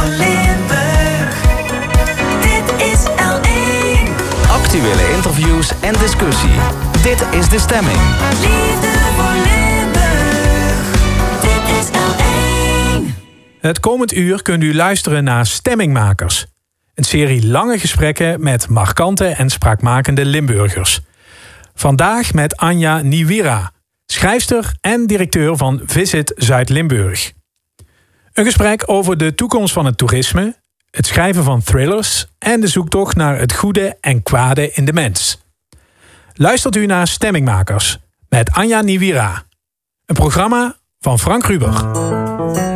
voor Limburg. Dit is L1. Actuele interviews en discussie. Dit is de stemming. Liefde voor Limburg. Dit is L1. Het komend uur kunt u luisteren naar Stemmingmakers. Een serie lange gesprekken met markante en spraakmakende Limburgers. Vandaag met Anja Niwira, schrijfster en directeur van Visit Zuid-Limburg. Een gesprek over de toekomst van het toerisme, het schrijven van thrillers en de zoektocht naar het goede en kwade in de mens. Luistert u naar Stemmingmakers met Anja Niwira. Een programma van Frank Ruber.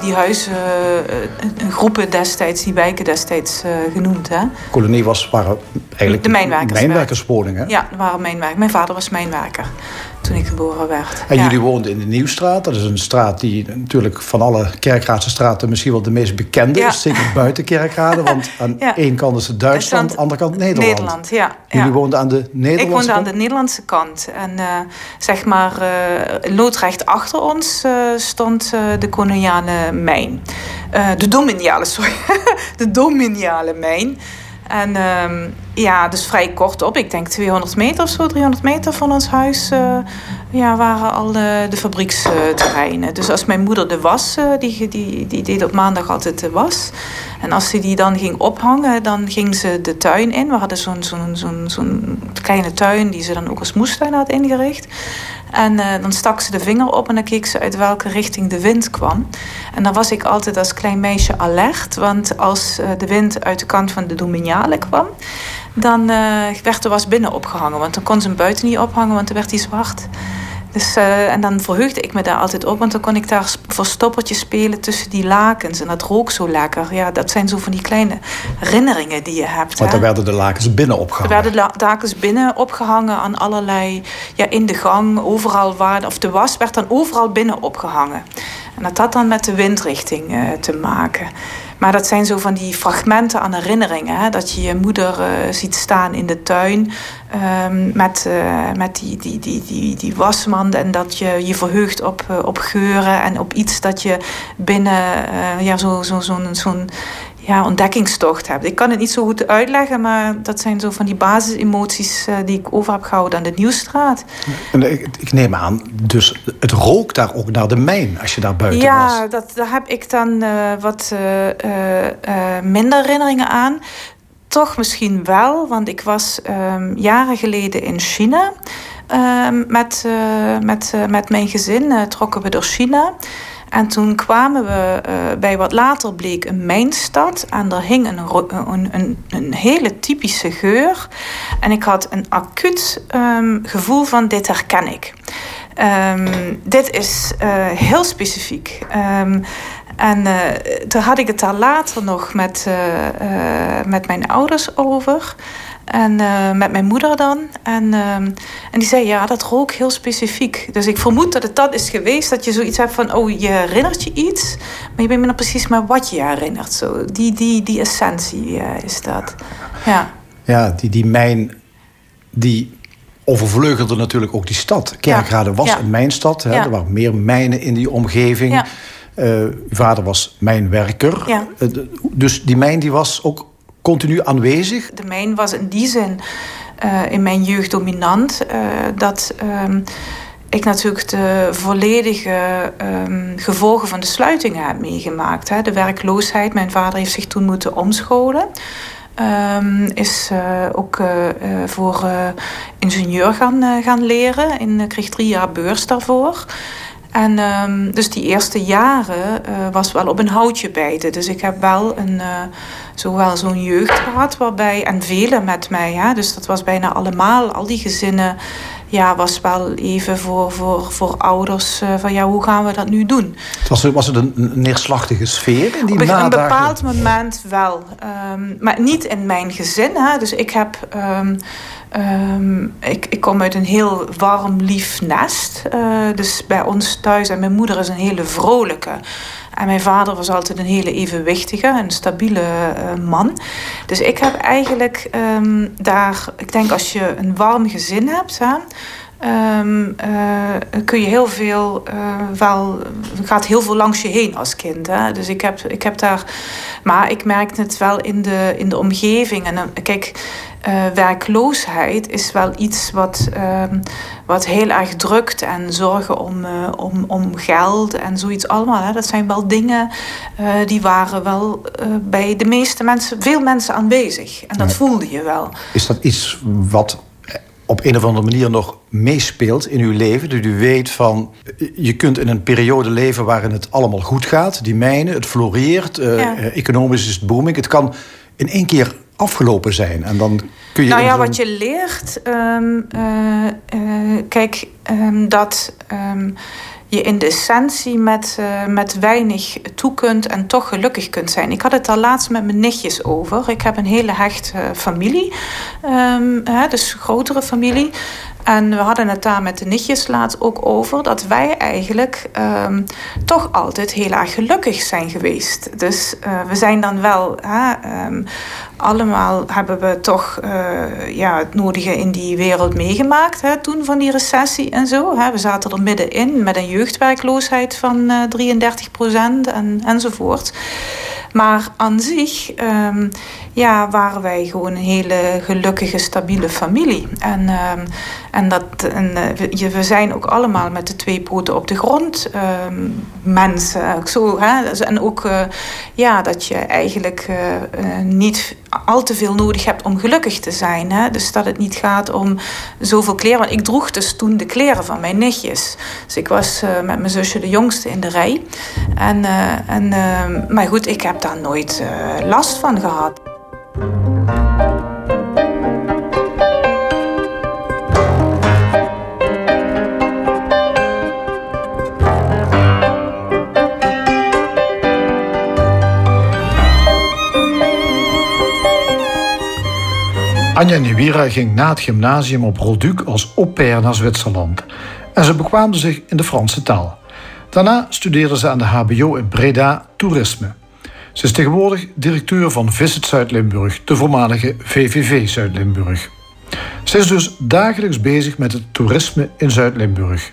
Die huizen, eh, eh, groepen destijds, die wijken destijds eh, genoemd. Hè? kolonie was, waren eigenlijk De mijnwerkers. mijnwerkerswoningen. Ja, dat waren mijnwerkers. Mijn vader was mijnwerker toen ik geboren werd. En ja. jullie woonden in de Nieuwstraat. Dat is een straat die natuurlijk van alle Kerkraadse straten misschien wel de meest bekende Ja. is. Zeker buiten Kerkrade. Want aan Ja. één kant is het Duitsland, aan de andere kant Nederland. Nederland, ja. Jullie woonden aan de Nederlandse Ik woonde aan kant? de Nederlandse kant. En eh, zeg maar, eh, loodrecht achter ons eh, stond de koloniale mijn. De dominiale, sorry. de dominiale mijn. En ehm, ja, dus vrij kort op. Ik denk 200 meter of zo, 300 meter van ons huis... eh, ja, waren al de, de fabrieksterreinen. Dus als mijn moeder de was, eh, die, die, die deed op maandag altijd de was. En als ze die dan ging ophangen, dan ging ze de tuin in. We hadden zo'n zo'n zo'n zo'n kleine tuin die ze dan ook als moestuin had ingericht. En eh, dan stak ze de vinger op en dan keek ze uit welke richting de wind kwam. En dan was ik altijd als klein meisje alert. Want als de wind uit de kant van de dominiale kwam... dan eh, werd de was binnen opgehangen. Want dan kon ze hem buiten niet ophangen, want dan werd hij zwart. Dus, eh, en dan verheugde ik me daar altijd op, want dan kon ik daar verstoppertjes spelen tussen die lakens. En dat rook zo lekker. Ja, dat zijn zo van die kleine herinneringen die je hebt. Want hè. daar werden de lakens binnen Er opgehangen. werden la- lakens binnen opgehangen aan allerlei, ja, in de gang, overal waar, of de was werd dan overal binnen opgehangen. En dat had dan met de windrichting eh, te maken. Maar dat zijn zo van die fragmenten aan herinneringen. Hè? Dat je je moeder eh, ziet staan in de tuin ehm, met, eh, met die, die, die, die, die wasmand. En dat je je verheugt op, eh, op geuren en op iets dat je binnen ja, zo'n zo, zo'n zo'n ja, ontdekkingstocht hebt. Ik kan het niet zo goed uitleggen, maar dat zijn zo van die basisemoties eh, die ik over heb gehouden aan de Nieuwstraat. En ik, ik neem aan, dus het rook daar ook naar de mijn als je daar buiten Ja, was. dat, daar heb ik dan eh, wat eh, minder herinneringen aan. Toch misschien wel, want ik was ehm, jaren geleden in China. Ehm, met, met, met mijn gezin trokken we door China. En toen kwamen we eh, bij wat later bleek een mijnstad. En daar hing een, ro- een, een, een hele typische geur. En ik had een acuut ehm, gevoel van dit herken ik. Ehm, dit is eh, heel specifiek. Ehm, en eh, toen had ik het daar later nog met, eh, eh, met mijn ouders over. En eh, met mijn moeder dan. En, ehm, en die zei, ja, dat rook heel specifiek. Dus ik vermoed dat het dat is geweest. Dat je zoiets hebt van, oh, je herinnert je iets. Maar je weet me nog precies maar wat je herinnert. Zo. Die, die, die essentie eh, is dat. Ja. Ja, die, die mijn, die overvleugelde natuurlijk ook die stad. Kerkrade was Ja. een mijnstad. Hè? Ja. Er waren meer mijnen in die omgeving. Ja. Eh, uw vader was mijnwerker. Dus die mijn die was ook continu aanwezig. De mijn was in die zin eh, in mijn jeugd dominant. eh, dat ehm, ik natuurlijk de volledige ehm, gevolgen van de sluitingen heb meegemaakt. Hè. De werkloosheid. Mijn vader heeft zich toen moeten omscholen. Ehm, is eh, ook voor ingenieur gaan, gaan leren. En kreeg drie jaar beurs daarvoor. En ehm, dus die eerste jaren eh, was wel op een houtje bijten. Dus ik heb wel een, zowel zo'n jeugd gehad waarbij, en velen met mij, hè, dus dat was bijna allemaal, al die gezinnen, ja, was wel even voor, voor, voor ouders eh, van ja, hoe gaan we dat nu doen? Het was, was het een, neerslachtige sfeer in die Op een, bepaald moment wel. Ehm, maar niet in mijn gezin. Hè. Dus ik heb. ehm, ehm, ik, ik kom uit een heel warm, lief nest. Eh, dus bij ons thuis. En mijn moeder is een hele vrolijke. En mijn vader was altijd een hele evenwichtige, een stabiele eh, man. Dus ik heb eigenlijk ehm, daar, ik denk als je een warm gezin hebt, hè, eh, kun je heel veel, eh, wel, gaat heel veel langs je heen als kind. Hè? Dus ik heb, ik heb daar, maar ik merkte het wel in de, in de omgeving. En kijk, eh, werkloosheid is wel iets wat, ehm, wat heel erg drukt. En zorgen om, om, om geld en zoiets allemaal. Hè. Dat zijn wel dingen die waren wel bij de meeste mensen, veel mensen aanwezig. En dat Ja. voelde je wel. Is dat iets wat op een of andere manier nog meespeelt in uw leven? Dat u weet van, je kunt in een periode leven waarin het allemaal goed gaat. Die mijnen, het floreert, eh, Ja. eh, economisch is het booming. Het kan in één keer afgelopen zijn. En dan kun je... Nou ja, wat je leert, ehm, eh, eh, kijk, ehm, dat ehm, je in de essentie met, eh, met weinig toe kunt en toch gelukkig kunt zijn. Ik had het daar laatst met mijn nichtjes over. Ik heb een hele hechte familie, ehm, hè, dus grotere familie. En we hadden het daar met de nichtjes laatst ook over dat wij eigenlijk ehm, toch altijd heel erg gelukkig zijn geweest. Dus eh, we zijn dan wel hè, ehm, allemaal hebben we toch eh, ja, het nodige in die wereld meegemaakt. Hè, toen van die recessie en zo. Hè. We zaten er middenin met een jeugdwerkloosheid van eh 33 procent en, enzovoort. Maar aan zich ehm, ja, waren wij gewoon een hele gelukkige, stabiele familie. En, en, dat, en eh, we, zijn ook allemaal met de twee poten op de grond ehm, mensen. Zo, hè? Dus- En ook eh, ja, dat je eigenlijk eh, niet al te veel nodig hebt om gelukkig te zijn. Hè? Dus dat het niet gaat om zoveel kleren. Want ik droeg dus toen de kleren van mijn nichtjes. Dus ik was met mijn zusje de jongste in de rij. En, en, eh, maar goed, ik heb daar nooit last van gehad. Anja Niwira ging na het gymnasium op Rolduc als au pair naar Zwitserland. En ze bekwaamde zich in de Franse taal. Daarna studeerde ze aan de HBO in Breda toerisme. Ze is tegenwoordig directeur van Visit Zuid-Limburg, de voormalige VVV Zuid-Limburg. Ze is dus dagelijks bezig met het toerisme in Zuid-Limburg.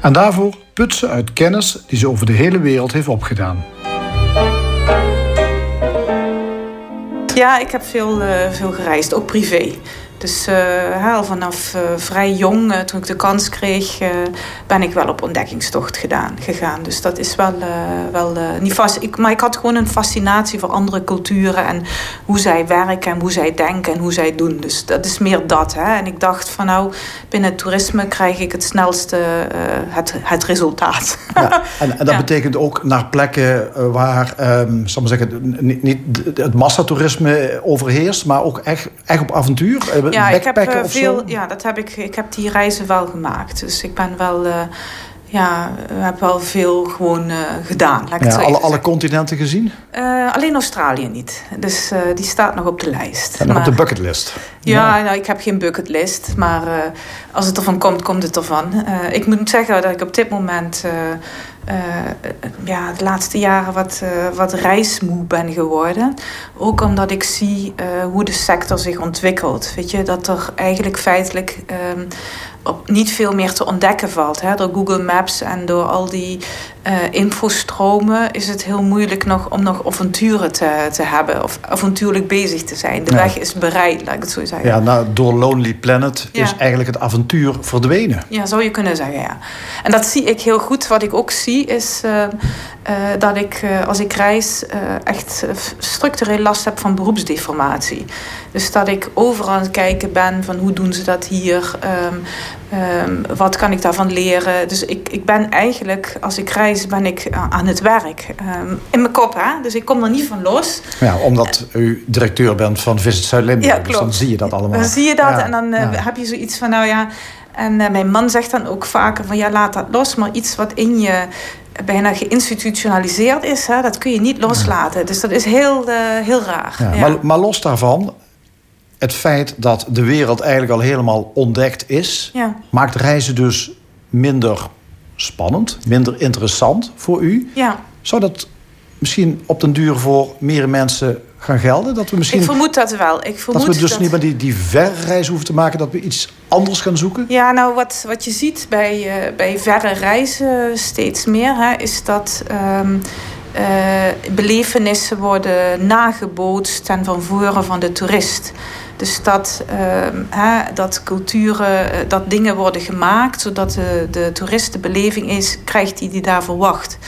En daarvoor put ze uit kennis die ze over de hele wereld heeft opgedaan. Ja, ik heb veel, eh, veel gereisd, ook privé. Dus eh, al vanaf eh, vrij jong, eh, toen ik de kans kreeg, ben ik wel op ontdekkingstocht gedaan, gegaan. Dus dat is wel, wel niet vast. Ik, maar ik had gewoon een fascinatie voor andere culturen en hoe zij werken en hoe zij denken en hoe zij doen. Dus dat is meer dat. Hè. En ik dacht van nou, binnen het toerisme krijg ik het snelste het, het resultaat. Ja, en, en dat Ja. betekent ook naar plekken waar, ehm zal ik maar zeggen, niet, niet het massatoerisme overheerst, maar ook echt, echt op avontuur. Ja, ik heb eh, veel. Ja, dat heb ik. Ik heb die reizen wel gemaakt. Dus ik ben wel. eh, ja, heb wel veel gewoon eh, gedaan. Laat ik het Ja, alle, alle continenten gezien? Alleen Australië niet. Dus die staat nog op de lijst. En nog op de bucketlist. ja, nou, ik heb geen bucketlist, maar als het ervan komt, komt het ervan. Ik moet zeggen dat ik op dit moment, eh, ja, de laatste jaren wat, eh, wat reismoe ben geworden. Ook omdat ik zie eh, hoe de sector zich ontwikkelt. Weet je, dat er eigenlijk feitelijk ehm, op niet veel meer te ontdekken valt. Hè? Door Google Maps en door al die eh, infostromen is het heel moeilijk nog om nog avonturen te, te hebben of avontuurlijk bezig te zijn. De Ja. weg is bereid, laat ik het zo zeggen. Ja, nou, door Lonely Planet Ja. is eigenlijk het avontuur verdwenen. Ja, zou je kunnen zeggen, ja. En dat zie ik heel goed. Wat ik ook zie is eh, eh, dat ik als ik reis echt structureel last heb van beroepsdeformatie. Dus dat ik overal aan het kijken ben van hoe doen ze dat hier, Ehm, ehm, wat kan ik daarvan leren. Dus ik, ik ben eigenlijk, als ik reis, ben ik a- aan het werk. Ehm, in mijn kop, hè. Dus ik kom er niet van los. Ja, omdat u directeur bent van Visit Zuid-Limburg. Ja, Dus dan zie je dat allemaal. Dan zie je dat Ja, en dan eh, ja. heb je zoiets van, nou ja... En eh, mijn man zegt dan ook vaker van, ja, laat dat los. Maar iets wat in je bijna geïnstitutionaliseerd is, hè, dat kun je niet loslaten. Dus dat is heel, eh, heel raar. Ja. Maar, maar los daarvan, het feit dat de wereld eigenlijk al helemaal ontdekt is, Ja. maakt reizen dus minder spannend, minder interessant voor u. ja. Zou dat misschien op den duur voor meer mensen gaan gelden? Dat we misschien Ik vermoed dat wel. Ik vermoed dat we dus dat- niet meer die, die verre reis hoeven te maken, dat we iets anders gaan zoeken? Ja, nou wat, wat je ziet bij, eh, bij verre reizen steeds meer, hè, is dat ehm, eh, belevenissen worden nagebootst ten vervoeren van de toerist. Dus dat, ehm, dat culturen, eh, dat dingen worden gemaakt zodat de, de toerist de beleving is, krijgt die die daar verwacht.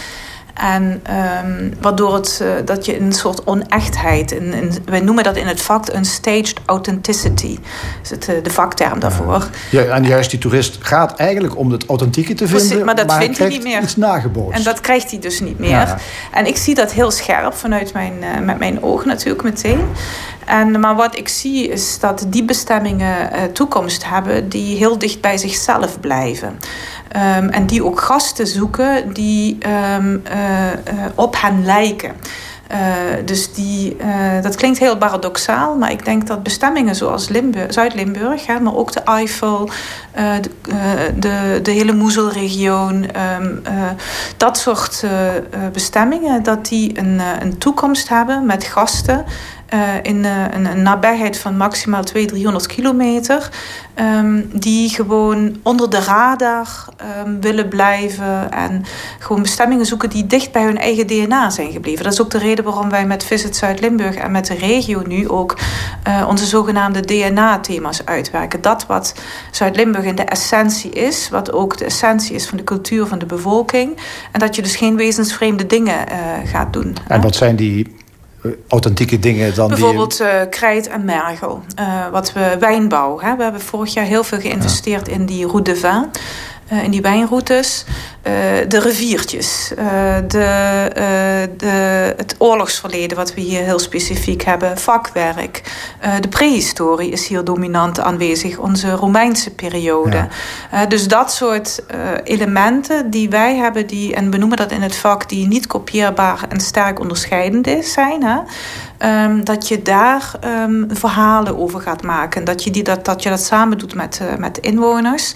En ehm, waardoor het, eh, dat je een soort onechtheid, een, een, wij noemen dat in het vak een staged authenticity, is het, eh, de vakterm daarvoor. Ja, en juist die toerist gaat eigenlijk om het authentieke te Precies, vinden, maar dat vindt hij niet meer. iets nagebootst. En dat krijgt hij dus niet meer. Ja. En ik zie dat heel scherp vanuit mijn, eh, met mijn ogen natuurlijk meteen. En, maar wat ik zie is dat die bestemmingen toekomst hebben die heel dicht bij zichzelf blijven. Ehm, en die ook gasten zoeken die ehm, eh, eh, op hen lijken. Eh, dus die, dat klinkt heel paradoxaal, maar ik denk dat bestemmingen zoals Limburg, Zuid-Limburg, maar ook de Eifel, de, de, de hele Moezelregio, ehm, eh, dat soort bestemmingen, dat die een, een toekomst hebben met gasten. Eh, in eh, een, een nabijheid van maximaal 200, 300 kilometer. ehm, die gewoon onder de radar ehm, willen blijven. En gewoon bestemmingen zoeken die dicht bij hun eigen DNA zijn gebleven. Dat is ook de reden waarom wij met Visit Zuid-Limburg en met de regio nu ook eh, onze zogenaamde DNA-thema's uitwerken. Dat wat Zuid-Limburg in de essentie is, wat ook de essentie is van de cultuur van de bevolking. En dat je dus geen wezensvreemde dingen gaat doen. En wat zijn die authentieke dingen dan Bijvoorbeeld eh, krijt en mergel. Eh, wat we wijnbouw. Hè? We hebben vorig jaar heel veel geïnvesteerd in die route de vin. eh, in die wijnroutes. Eh, de riviertjes. eh, de, eh, de, het oorlogsverleden wat we hier heel specifiek hebben. Vakwerk. de prehistorie is hier dominant aanwezig. Onze Romeinse periode. Ja. Dus dat soort elementen die wij hebben, die, en we noemen dat in het vak, die niet kopieerbaar en sterk onderscheidend is, zijn. Hè? Ehm, dat je daar ehm, verhalen over gaat maken. Dat je, die, dat, dat, je dat samen doet met, met inwoners.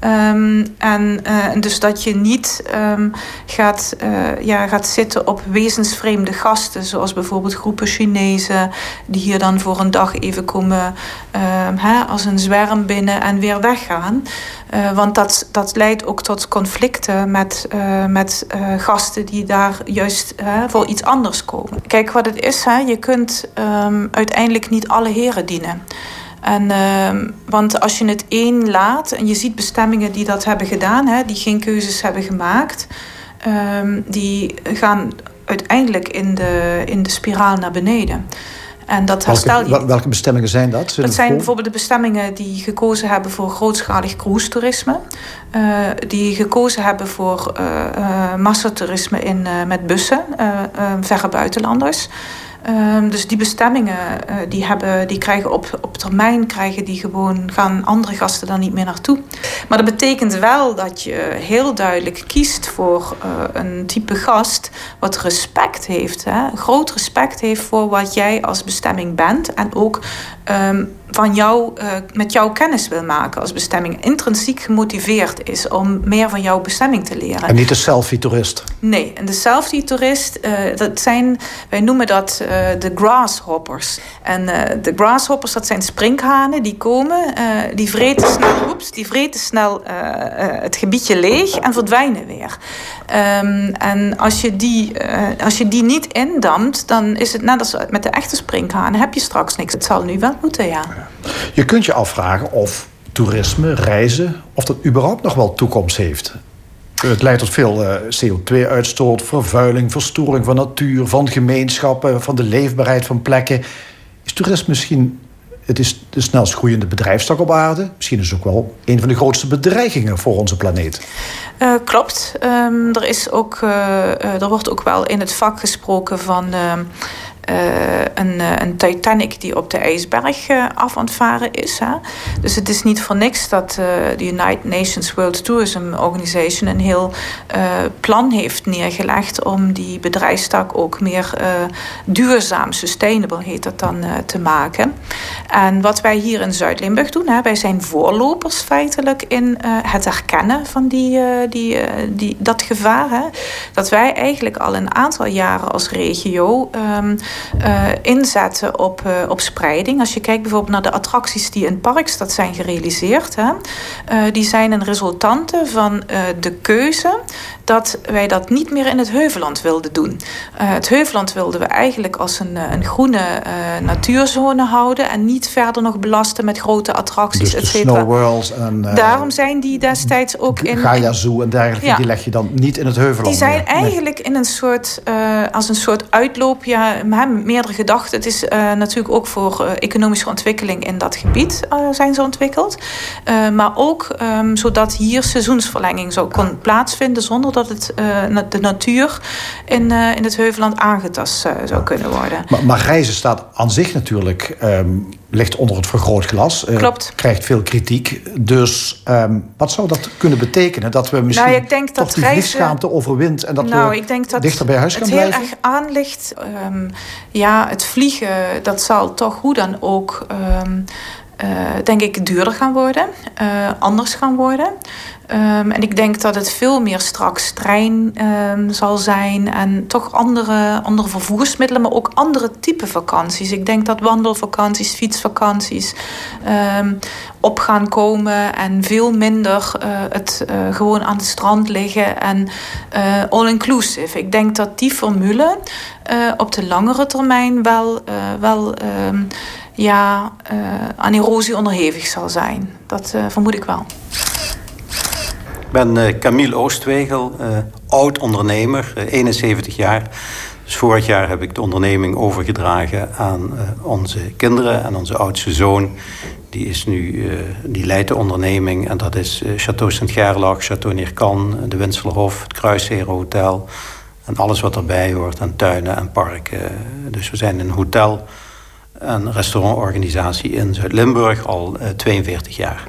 Ehm, en dus dat je niet ehm, gaat, eh, ja, gaat zitten op wezensvreemde gasten. Zoals bijvoorbeeld groepen Chinezen. Die hier dan voor een dag even komen ehm, hè, als een zwerm binnen en weer weggaan. Eh, want dat, dat leidt ook tot conflicten met, eh, met gasten die daar juist voor iets anders komen. Kijk wat het is, hè? je kunt ehm, uiteindelijk niet alle heren dienen. En, ehm, want als je het één laat en je ziet bestemmingen die dat hebben gedaan, hè, die geen keuzes hebben gemaakt, ehm, die gaan uiteindelijk in de, in de spiraal naar beneden. En dat herstel welke, welke bestemmingen zijn dat? Dat zijn voor- bijvoorbeeld de bestemmingen die gekozen hebben voor grootschalig cruise-toerisme. eh, die gekozen hebben voor eh, massatoerisme in, met bussen, verre buitenlanders. Ehm, dus die bestemmingen eh, die hebben, die krijgen op, op termijn krijgen die gewoon, gaan andere gasten dan niet meer naartoe. Maar dat betekent wel dat je heel duidelijk kiest voor eh, een type gast wat respect heeft. Hè? Groot respect heeft voor wat jij als bestemming bent. En ook ehm, van jou, eh, met jouw kennis wil maken als bestemming. Intrinsiek gemotiveerd is om meer van jouw bestemming te leren. En niet de selfie-toerist. Nee, en de selfie-toerist, eh, dat zijn, wij noemen dat eh, de grasshoppers. En de grasshoppers, dat zijn sprinkhanen die komen, die vreten snel, oeps, die vreten snel het gebiedje leeg en verdwijnen weer. Ehm, en als je, die, als je die niet indampt, dan is het net als met de echte sprinkhanen, heb je straks niks. Het zal nu wel moeten, ja. Je kunt je afvragen of toerisme, reizen, of dat überhaupt nog wel toekomst heeft. Het leidt tot veel eh, CO2-uitstoot, vervuiling, verstoring van natuur, van gemeenschappen, van de leefbaarheid van plekken. Is toerisme misschien het is de snelst groeiende bedrijfstak op aarde? Misschien is het ook wel een van de grootste bedreigingen voor onze planeet. Eh, klopt. Ehm, er, is ook, eh, er wordt ook wel in het vak gesproken van eh, een, eh, een Titanic die op de ijsberg eh, af varen is. Hè? Dus het is niet voor niks dat de United Nations World Tourism Organization een heel plan heeft neergelegd om die bedrijfstak ook meer duurzaam, sustainable heet dat dan, te maken. En wat wij hier in Zuid-Limburg doen, hè, wij zijn voorlopers feitelijk in het herkennen van die, die, die, dat gevaar. Hè. Dat wij eigenlijk al een aantal jaren als regio ehm, eh, inzetten op, eh, op spreiding. Als je kijkt bijvoorbeeld naar de attracties die in Parkstad zijn gerealiseerd, hè, eh, die zijn een resultante van de keuze dat wij dat niet meer in het Heuveland wilden doen. Het Heuveland wilden we eigenlijk als een, een groene natuurzone houden en niet verder nog belasten met grote attracties, Dus et cetera. Snow Worlds en Daarom zijn die destijds ook in. Gaia Zoo en dergelijke, Ja. die leg je dan niet in het heuvelland Die zijn. Nee. eigenlijk in een soort, als een soort uitloop, ja, meerdere gedachten. Het is eh, natuurlijk ook voor eh, economische ontwikkeling in dat gebied eh, zijn ze ontwikkeld. Maar ook ehm, zodat hier seizoensverlenging zou kon plaatsvinden zonder dat het, de natuur in, in het Heuveland aangetast zou kunnen worden. Maar, maar reizen staat aan zich natuurlijk, ehm, ligt onder het vergrootglas. eh, Klopt. Krijgt veel kritiek. Dus ehm, wat zou dat kunnen betekenen? Dat we misschien Nou, ik denk toch dat die reizen- vliegschaamte overwint... en dat nou, we ik denk dat dichter bij huis het gaan heel blijven? erg aan ligt. ehm, ja, het vliegen, dat zal toch hoe dan ook, ehm, eh, denk ik, duurder gaan worden. eh, anders gaan worden. Ehm, en ik denk dat het veel meer straks trein ehm, zal zijn en toch andere, andere vervoersmiddelen, maar ook andere type vakanties. Ik denk dat wandelvakanties, fietsvakanties ehm, op gaan komen en veel minder eh, het eh, gewoon aan het strand liggen en eh, all-inclusive. Ik denk dat die formule op de langere termijn wel, wel ja, aan erosie onderhevig zal zijn. Dat vermoed ik wel. Ben eh, Camille Oostwegel, eh, oud ondernemer, eh, 71 jaar. Dus vorig jaar heb ik de onderneming overgedragen aan eh, onze kinderen en onze oudste zoon. Die, is nu, eh, die leidt de onderneming en dat is eh, Château Sint-Gerlach, Château Neerkan, de Winselerhof, het Kruisheren Hotel. En alles wat erbij hoort, en tuinen en parken. Dus we zijn een hotel- en restaurantorganisatie in Zuid-Limburg al eh, 42 jaar.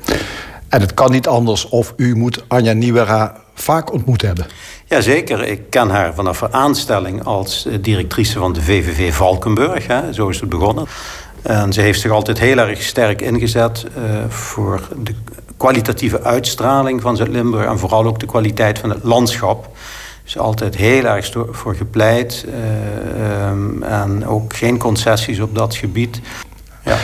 En het kan niet anders of u moet Anja Nieuwera vaak ontmoet hebben. Jazeker, ik ken haar vanaf haar aanstelling als eh, directrice van de VVV Valkenburg. Hè. Zo is het begonnen. En ze heeft zich altijd heel erg sterk ingezet eh, voor de kwalitatieve uitstraling van Zuid-Limburg... en vooral ook de kwaliteit van het landschap. Is altijd heel erg voor gepleit. eh, ehm, en ook geen concessies op dat gebied. Ja.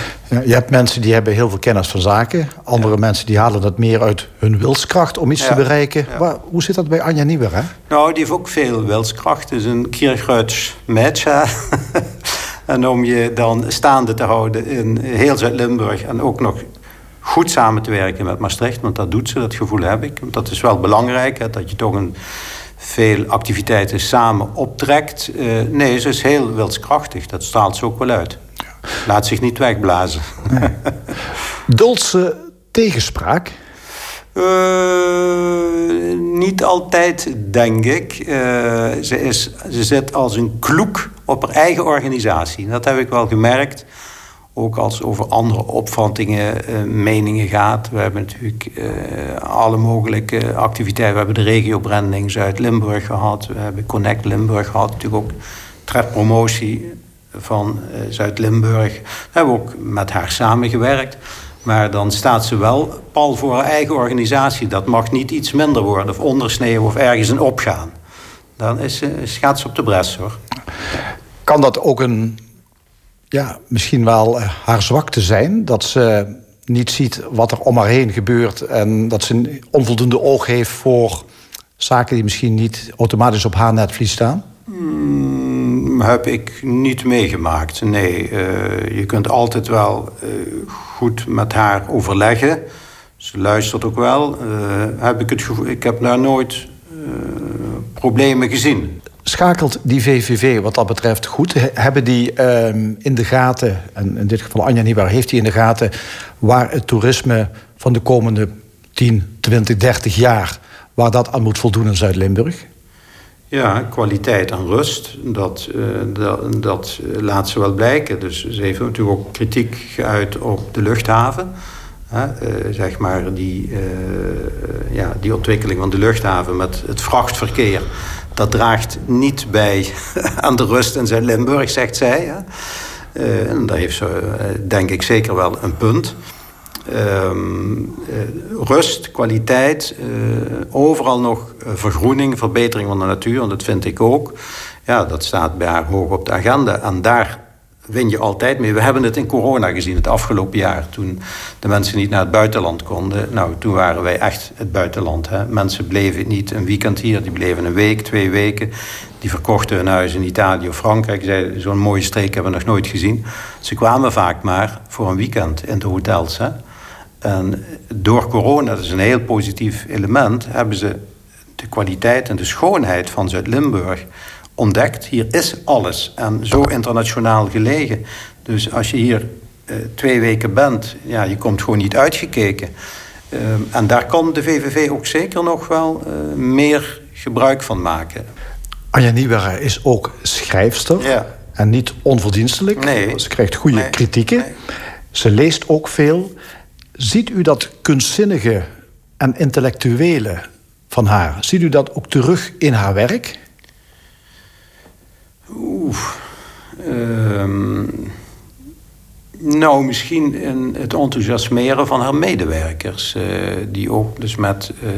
Je hebt mensen die hebben heel veel kennis van zaken. Andere mensen die halen dat meer uit hun wilskracht om iets Ja, te bereiken. ja. Waar- hoe zit dat bij Anja Nieuwera? Nou, die heeft ook veel wilskracht. Het is een Kierkruids match. hè. en om je dan staande te houden in heel Zuid-Limburg... en ook nog goed samen te werken met Maastricht... want dat doet ze, dat gevoel heb ik. Want dat is wel belangrijk, hè, dat je toch een, veel activiteiten samen optrekt. Eh, nee, ze is heel wilskrachtig. Dat straalt ze ook wel uit. Laat zich niet wegblazen. Duldt ze tegenspraak? Eh, niet altijd, denk ik. Eh, ze, is, ze zit als een kloek op haar eigen organisatie. Dat heb ik wel gemerkt. Ook als het over andere opvattingen, eh, meningen gaat. We hebben natuurlijk alle mogelijke activiteiten. We hebben de regiobranding Zuid-Limburg gehad. We hebben Connect Limburg gehad. Natuurlijk ook tredpromotie van eh, Zuid-Limburg. We hebben ook met haar samengewerkt. Maar dan staat ze wel pal voor haar eigen organisatie. Dat mag niet iets minder worden of ondersneeuwen of ergens in opgaan. Dan is, ze- ze op de bres hoor. Kan dat ook een, ja, misschien wel eh, haar zwakte zijn? Dat ze niet ziet wat er om haar heen gebeurt... en dat ze een onvoldoende oog heeft voor zaken die misschien niet automatisch op haar netvlies staan? Mm, heb ik niet meegemaakt. Nee, eh, je kunt altijd wel eh, goed met haar overleggen. Ze luistert ook wel. Eh, heb ik, het ik heb daar nooit problemen gezien. Schakelt die VVV wat dat betreft goed? He- Hebben die ehm, in de gaten, en in dit geval Anja Niebuhr heeft die in de gaten... waar het toerisme van de komende 10, 20, 30 jaar... waar dat aan moet voldoen in Zuid-Limburg? Ja, kwaliteit en rust, dat, uh, dat, dat, laat ze wel blijken. Dus ze heeft natuurlijk ook kritiek geuit op de luchthaven. Uh, zeg maar die, uh, ja, die ontwikkeling van de luchthaven met het vrachtverkeer... dat draagt niet bij aan de rust in Zuid-Limburg, zegt zij. En daar heeft ze, denk ik, zeker wel een punt... Um, uh, rust, kwaliteit, uh, overal nog vergroening, verbetering van de natuur. En dat vind ik ook. Ja, dat staat bij haar hoog op de agenda. En daar win je altijd mee. We hebben het in corona gezien het afgelopen jaar. Toen de mensen niet naar het buitenland konden. Nou, toen waren wij echt het buitenland. Hè. Mensen bleven niet een weekend hier. Die bleven een week, twee weken. Die verkochten hun huis in Italië of Frankrijk. Zo'n mooie streek hebben we nog nooit gezien. Ze kwamen vaak maar voor een weekend in de hotels. Hè. En door corona, dat is een heel positief element, hebben ze de kwaliteit en de schoonheid van Zuid-Limburg ontdekt. Hier is alles en zo internationaal gelegen. Dus als je hier uh, twee weken bent, ja, je komt gewoon niet uitgekeken. Uh, en daar kan de VVV ook zeker nog wel uh, meer gebruik van maken. Anja Nieuwera is ook schrijfster. Ja. En niet onverdienstelijk. Nee. Ze krijgt goede Nee. kritieken. Nee. Ze leest ook veel. Ziet u dat kunstzinnige en intellectuele van haar... ziet u dat ook terug in haar werk? Oeh. Ehm, nou, misschien in het enthousiasmeren van haar medewerkers. eh, die ook dus met eh,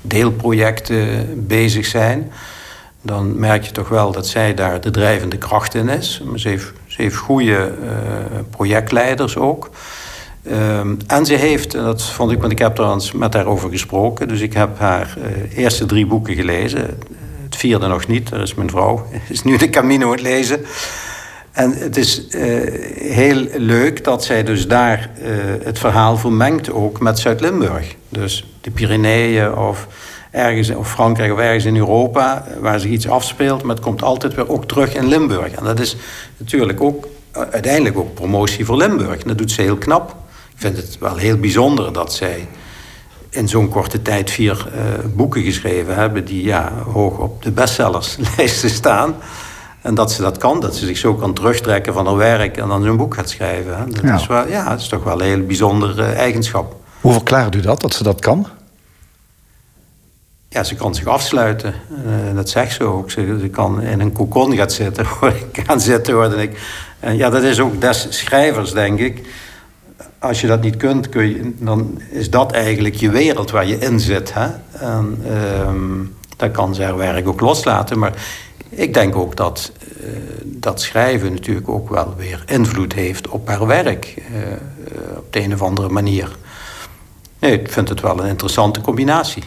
deelprojecten bezig zijn. Dan merk je toch wel dat zij daar de drijvende kracht in is. Ze heeft, ze heeft goede eh, projectleiders ook. Ehm, en ze heeft, en dat vond ik, want ik heb trouwens met haar over gesproken. Dus ik heb haar eh, eerste drie boeken gelezen. Het vierde nog niet, daar is mijn vrouw. Is nu de Camino aan het lezen. En het is eh, heel leuk dat zij dus daar eh, het verhaal vermengt ook met Zuid-Limburg. Dus de Pyreneeën of ergens of Frankrijk of ergens in Europa waar zich iets afspeelt, maar het komt altijd weer ook terug in Limburg. En dat is natuurlijk ook uiteindelijk ook promotie voor Limburg. En dat doet ze heel knap. Ik vind het wel heel bijzonder dat zij in zo'n korte tijd vier eh, boeken geschreven hebben die ja, hoog op de bestsellerslijsten staan. En dat ze dat kan, dat ze zich zo kan terugtrekken van haar werk en dan zo'n boek gaat schrijven. Hè. Dat, Ja. Is wel, ja, dat is toch wel een heel bijzondere eigenschap. Hoe verklaart u dat, dat ze dat kan? Ja, ze kan zich afsluiten. Eh, dat zegt ze ook. Ze, ze kan in een cocon gaan zitten, hoor ik, gaan zitten, hoorde ik. En ja, dat is ook des schrijvers, denk ik. Als je dat niet kunt, kun je, dan is dat eigenlijk je wereld waar je in zit. Hè? En ehm, dan kan haar werk ook loslaten. Maar ik denk ook dat eh, dat schrijven natuurlijk ook wel weer invloed heeft op haar werk. eh, op de een of andere manier. Nee, ik vind het wel een interessante combinatie.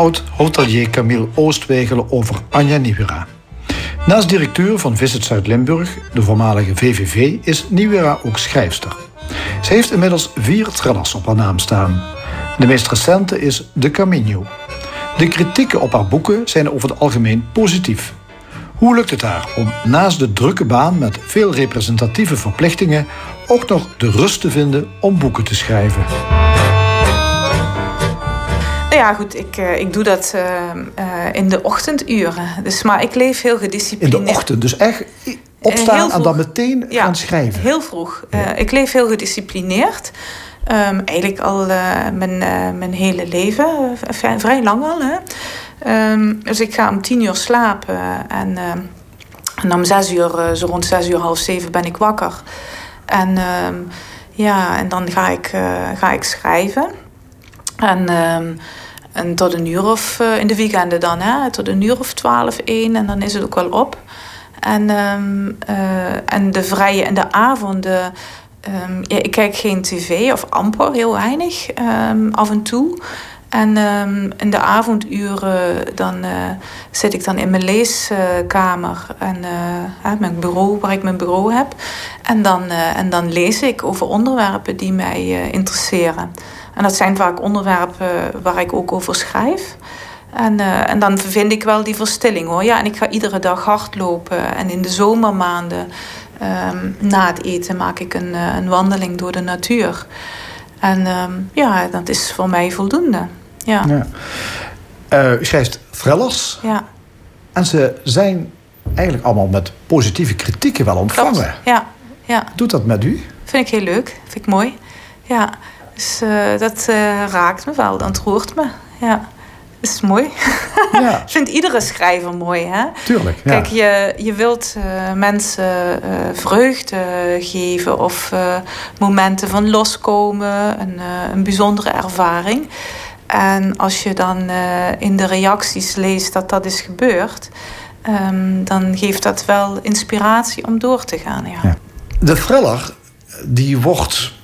Oud-hotelier Camille Oostwegelen over Anja Nieuwera. Naast directeur van Visit Zuid-Limburg, de voormalige VVV, is Nieuwera ook schrijfster. Ze heeft inmiddels vier thrillers op haar naam staan. De meest recente is De Camino. De kritieken op haar boeken zijn over het algemeen positief. Hoe lukt het haar om naast de drukke baan met veel representatieve verplichtingen ook nog de rust te vinden om boeken te schrijven? Ja, goed, ik, eh, ik doe dat eh, eh, in de ochtenduren. Dus, maar ik leef heel In gedisciplineerd. de ochtend, dus echt opstaan en dan meteen Ja, gaan schrijven. Heel vroeg. Ik leef heel gedisciplineerd. Ehm, eigenlijk al mijn, mijn hele leven, vrij, vrij lang al. Hè? Ehm, dus ik ga om tien uur slapen en, en om zes uur, zo rond zes uur, half zeven ben ik wakker. En, ehm, ja, en dan ga ik, ga ik schrijven. En, ehm, en tot een uur of, eh, in de weekenden dan, hè, tot een uur of twaalf, één. En dan is het ook wel op. En, ehm, eh, en de vrije en de avonden. ehm, ja, ik kijk geen tv of amper, heel weinig, ehm, af en toe. En in de avonduren dan, eh, zit ik dan in mijn leeskamer en mijn bureau, waar ik mijn bureau heb. En dan, en dan lees ik over onderwerpen die mij interesseren. En dat zijn vaak onderwerpen waar ik ook over schrijf. En, en dan vind ik wel die verstilling hoor. Ja, en ik ga iedere dag hardlopen. En in de zomermaanden, um, na het eten, maak ik een, een wandeling door de natuur. En um, ja, dat is voor mij voldoende. Ja. ja. Uh, u schrijft thrillers. Ja. En ze zijn eigenlijk allemaal met positieve kritieken wel ontvangen. Klopt. Ja. ja. Doet dat met u? Vind ik heel leuk. Vind ik mooi. Ja. Dus uh, dat uh, raakt me wel. Dat roert me. Ja. Dat is mooi. Ja. Vindt iedere schrijver mooi, hè? Tuurlijk. Ja. Kijk, je, je wilt uh, mensen vreugde geven of momenten van loskomen, een, een bijzondere ervaring. En als je dan in de reacties leest dat dat is gebeurd, um, dan geeft dat wel inspiratie om door te gaan. Ja. ja. De thriller, die wordt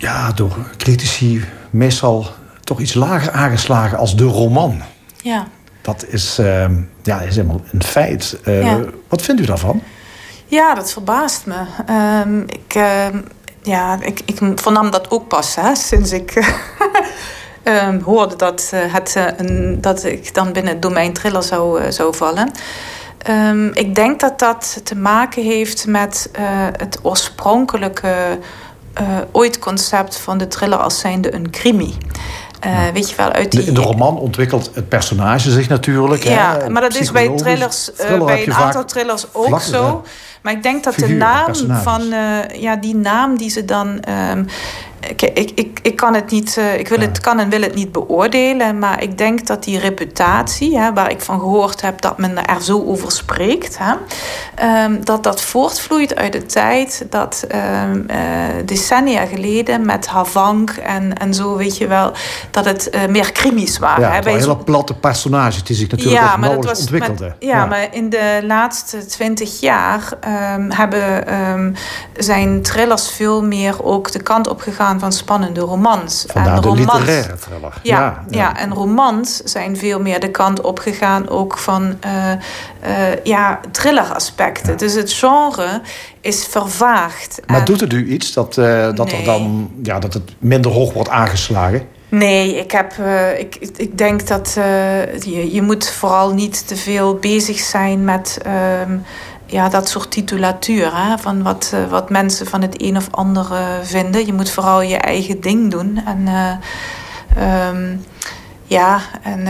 ja, door critici meestal toch iets lager aangeslagen als de roman. Ja. Dat is, uh, ja, is helemaal een feit. Uh, ja. Wat vindt u daarvan? Ja, dat verbaast me. Um, ik, uh, ja, ik, ik vernam dat ook pas hè, sinds ik hoorde dat, het, een, dat ik dan binnen het domein thriller zou, zou vallen. Ik denk dat dat te maken heeft met het oorspronkelijke ooit concept van de thriller als zijnde een crimi. Uh, weet je wel, uit die... In de roman ontwikkelt het personage zich natuurlijk. Ja, hè, maar dat is bij thrillers, uh, bij een aantal thrillers ook zo. Maar ik denk dat de naam van... Uh, ja, die naam die ze dan... Um, ik, ik, ik, ik kan het niet, uh, ik wil het, kan en wil het niet beoordelen, maar ik denk dat die reputatie, hè, waar ik van gehoord heb dat men er zo over spreekt, hè, um, dat dat voortvloeit uit de tijd dat um, uh, decennia geleden met Havank en, en zo, weet je wel, dat het uh, meer krimis waren. Ja, hè, bij hele platte personages die zich natuurlijk ja, maar dat was ontwikkelden. Met, ja, ja, maar in de laatste twintig jaar um, hebben, zijn thrillers veel meer ook de kant op gegaan van spannende romans. Vandaar en de romans, literaire thriller. Ja, ja, ja. ja, en romans zijn veel meer de kant op gegaan ook van uh, uh, ja, thriller-aspecten. Dus het genre is vervaagd. Maar en... doet het u iets dat, uh, dat, nee. er dan, ja, dat het minder hoog wordt aangeslagen? Nee, ik, heb, uh, ik, ik denk dat uh, je, je moet vooral niet te veel bezig zijn met uh, ja, dat soort titulatuur. Hè? Van wat, uh, wat mensen van het een of ander uh, vinden. Je moet vooral je eigen ding doen. En, uh, um, ja, en,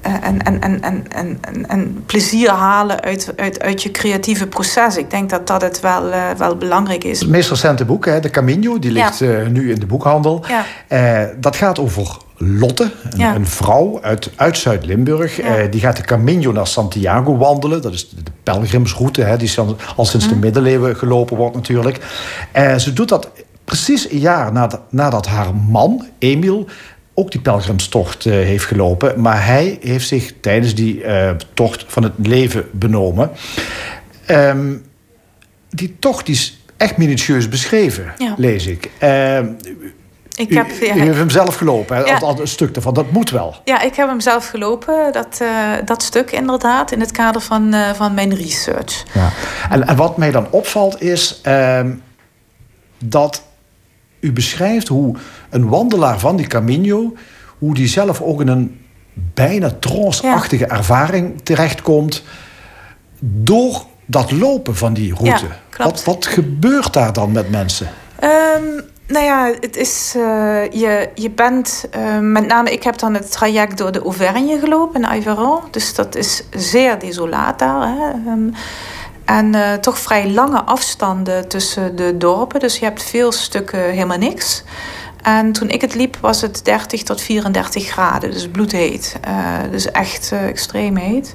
en, en, en, en, en, en, plezier halen uit, uit, uit je creatieve proces. Ik denk dat dat het wel, wel belangrijk is. Het meest recente boek, hè, De Camino, die ligt ja. nu in de boekhandel. Ja. dat gaat over Lotte, een, Ja. een vrouw uit, uit Zuid-Limburg. Ja. Eh, die gaat de Camino naar Santiago wandelen. Dat is de, de pelgrimsroute, hè, die al, sinds Mhm. de middeleeuwen gelopen wordt natuurlijk. Eh, ze doet dat precies een jaar nadat, nadat haar man, Emiel... ook die pelgrimstocht eh, heeft gelopen. Maar hij heeft zich tijdens die eh, tocht van het leven benomen. Ehm, die tocht is echt minutieus beschreven, Ja. lees ik. Ehm, Ik u, heb, u heeft hem zelf gelopen, hè? Ja. Al- een stuk ervan. Dat moet wel. Ja, ik heb hem zelf gelopen, dat, uh, dat stuk inderdaad, in het kader van, uh, van mijn research. Ja. En, en wat mij dan opvalt is uh, dat u beschrijft hoe een wandelaar van die Camino, hoe die zelf ook in een bijna trance-achtige ja. ervaring terechtkomt door dat lopen van die route. Ja, wat, wat gebeurt daar dan met mensen? Um, nou ja, het is, uh, je, je bent, uh, met name ik heb dan het traject door de Auvergne gelopen in Aveyron. Dus dat is zeer desolaat daar. Hè? Um, en uh, toch vrij lange afstanden tussen de dorpen. Dus je hebt veel stukken helemaal niks. En toen ik het liep was het 30 tot 34 graden, dus bloedheet. dus echt extreem heet.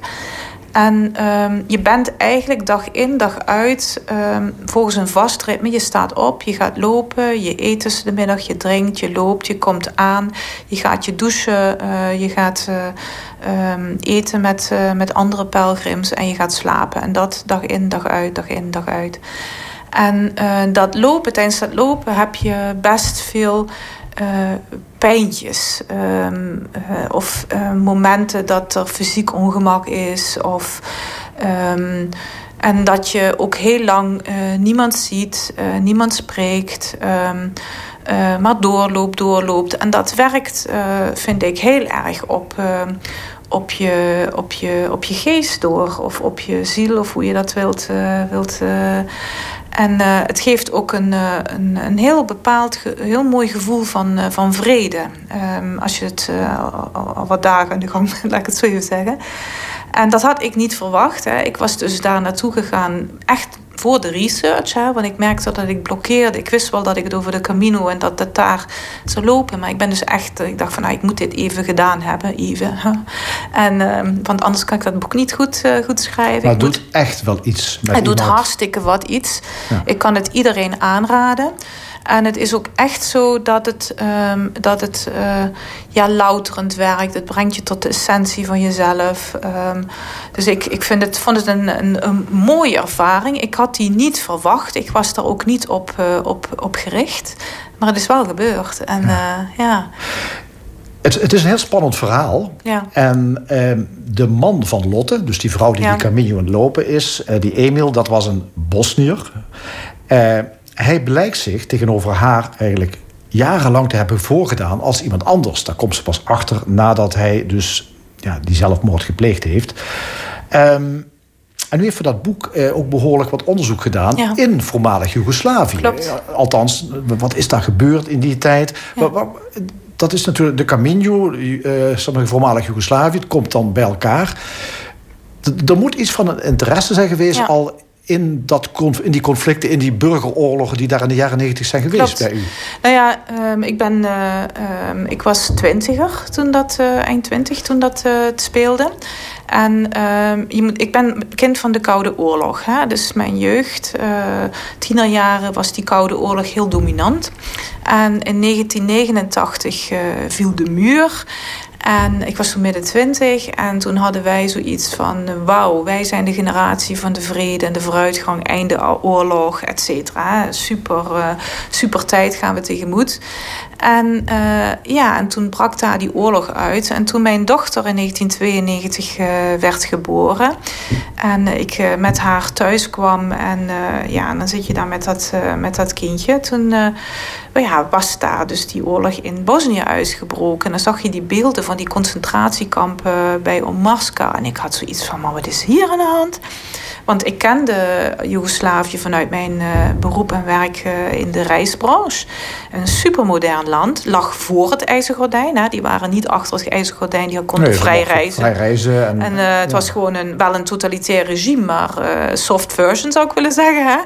En um, je bent eigenlijk dag in, dag uit um, volgens een vast ritme. Je staat op, je gaat lopen, je eet tussen de middag, je drinkt, je loopt, je komt aan. Je gaat je douchen, uh, je gaat uh, um, eten met, uh, met andere pelgrims en je gaat slapen. En dat dag in, dag uit, dag in, dag uit. En dat lopen, tijdens dat lopen heb je best veel eh, pijntjes. ehm, eh, of eh, momenten dat er fysiek ongemak is. Of, ehm, en dat je ook heel lang eh, niemand ziet, eh, niemand spreekt. ehm, eh, maar doorloopt, doorloopt. En dat werkt, eh, vind ik, heel erg op, eh, op, je, op, je, op je geest door. Of op je ziel, of hoe je dat wilt. eh, wilt eh. En eh, het geeft ook een, eh, een, een heel bepaald, heel mooi gevoel van, eh, van vrede. Ehm, als je het al, al- wat dagen aan de gang, laat ik het zo even zeggen. En dat had ik niet verwacht. Hè. Ik was dus daar naartoe gegaan, echt voor de research. Hè, want ik merkte dat ik blokkeerde. Ik wist wel dat ik het over de Camino en dat het daar zou lopen. Maar ik ben dus echt, eh, ik dacht van, nou, ik moet dit even gedaan hebben, even. hè. En, ehm, want anders kan ik dat boek niet goed, eh, goed schrijven. Maar het moet- doet echt wel iets het doet hartstikke wat iets. Ja. Ik kan het iedereen aanraden. En het is ook echt zo dat het, ehm, dat het eh, ja, louterend werkt. Het brengt je tot de essentie van jezelf. Ehm, dus ik, ik vind het, vond het een, een, een mooie ervaring. Ik had die niet verwacht. Ik was er ook niet op, eh, op, op gericht. Maar het is wel gebeurd. En ja, ja, Het, het is een heel spannend verhaal. ja. En ehm, de man van Lotte, dus die vrouw die Ja. die Camino aan het lopen is, eh, die Emil, dat was een Bosnier. Eh, hij blijkt zich tegenover haar eigenlijk jarenlang te hebben voorgedaan als iemand anders. Daar komt ze pas achter nadat hij dus ja, die zelfmoord gepleegd heeft. Ehm, en nu heeft voor dat boek eh, ook behoorlijk wat onderzoek gedaan Ja. in voormalig Joegoslavië. Eh, Althans, wat is daar gebeurd in die tijd? Dat is natuurlijk de Camino, eh sommige voormalig Joegoslavië. Het komt dan bij elkaar. Er moet iets van een interesse zijn geweest Ja. al in, dat, in die conflicten, in die burgeroorlogen die daar in de jaren negentig zijn geweest Klopt. bij u. Nou ja, ehm, ik, ben, eh, ehm, ik was twintiger toen dat, eh, eind twintig, toen dat eh, het speelde. En ehm, je moet, ik ben kind van de Koude Oorlog. Hè? Dus mijn jeugd, tienerjaren, was die Koude Oorlog heel dominant. En in 1989 eh, viel de muur. En ik was toen midden twintig en toen hadden wij zoiets van... wauw, wij zijn de generatie van de vrede en de vooruitgang, einde oorlog, et cetera. Super, eh, super tijd gaan we tegemoet. En eh, ja, en toen brak daar die oorlog uit. En toen mijn dochter in 1992 eh, werd geboren... en ik met haar thuis kwam en ja, dan zit je daar met dat, met dat kindje... toen ja, was daar dus die oorlog in Bosnië uitgebroken. En dan zag je die beelden van die concentratiekampen bij Omarska. En ik had zoiets van, maar wat is hier aan de hand? Want ik kende Joegoslavië vanuit mijn eh, beroep en werk eh, in de reisbranche. Een supermodern land. Lag voor het ijzergordijn. Hè. Die waren niet achter het ijzergordijn. Die konden Nee, vrij reizen. Vrij reizen. En, En eh, het was gewoon een, wel een totalitair regime, maar soft version zou ik willen zeggen. Hè?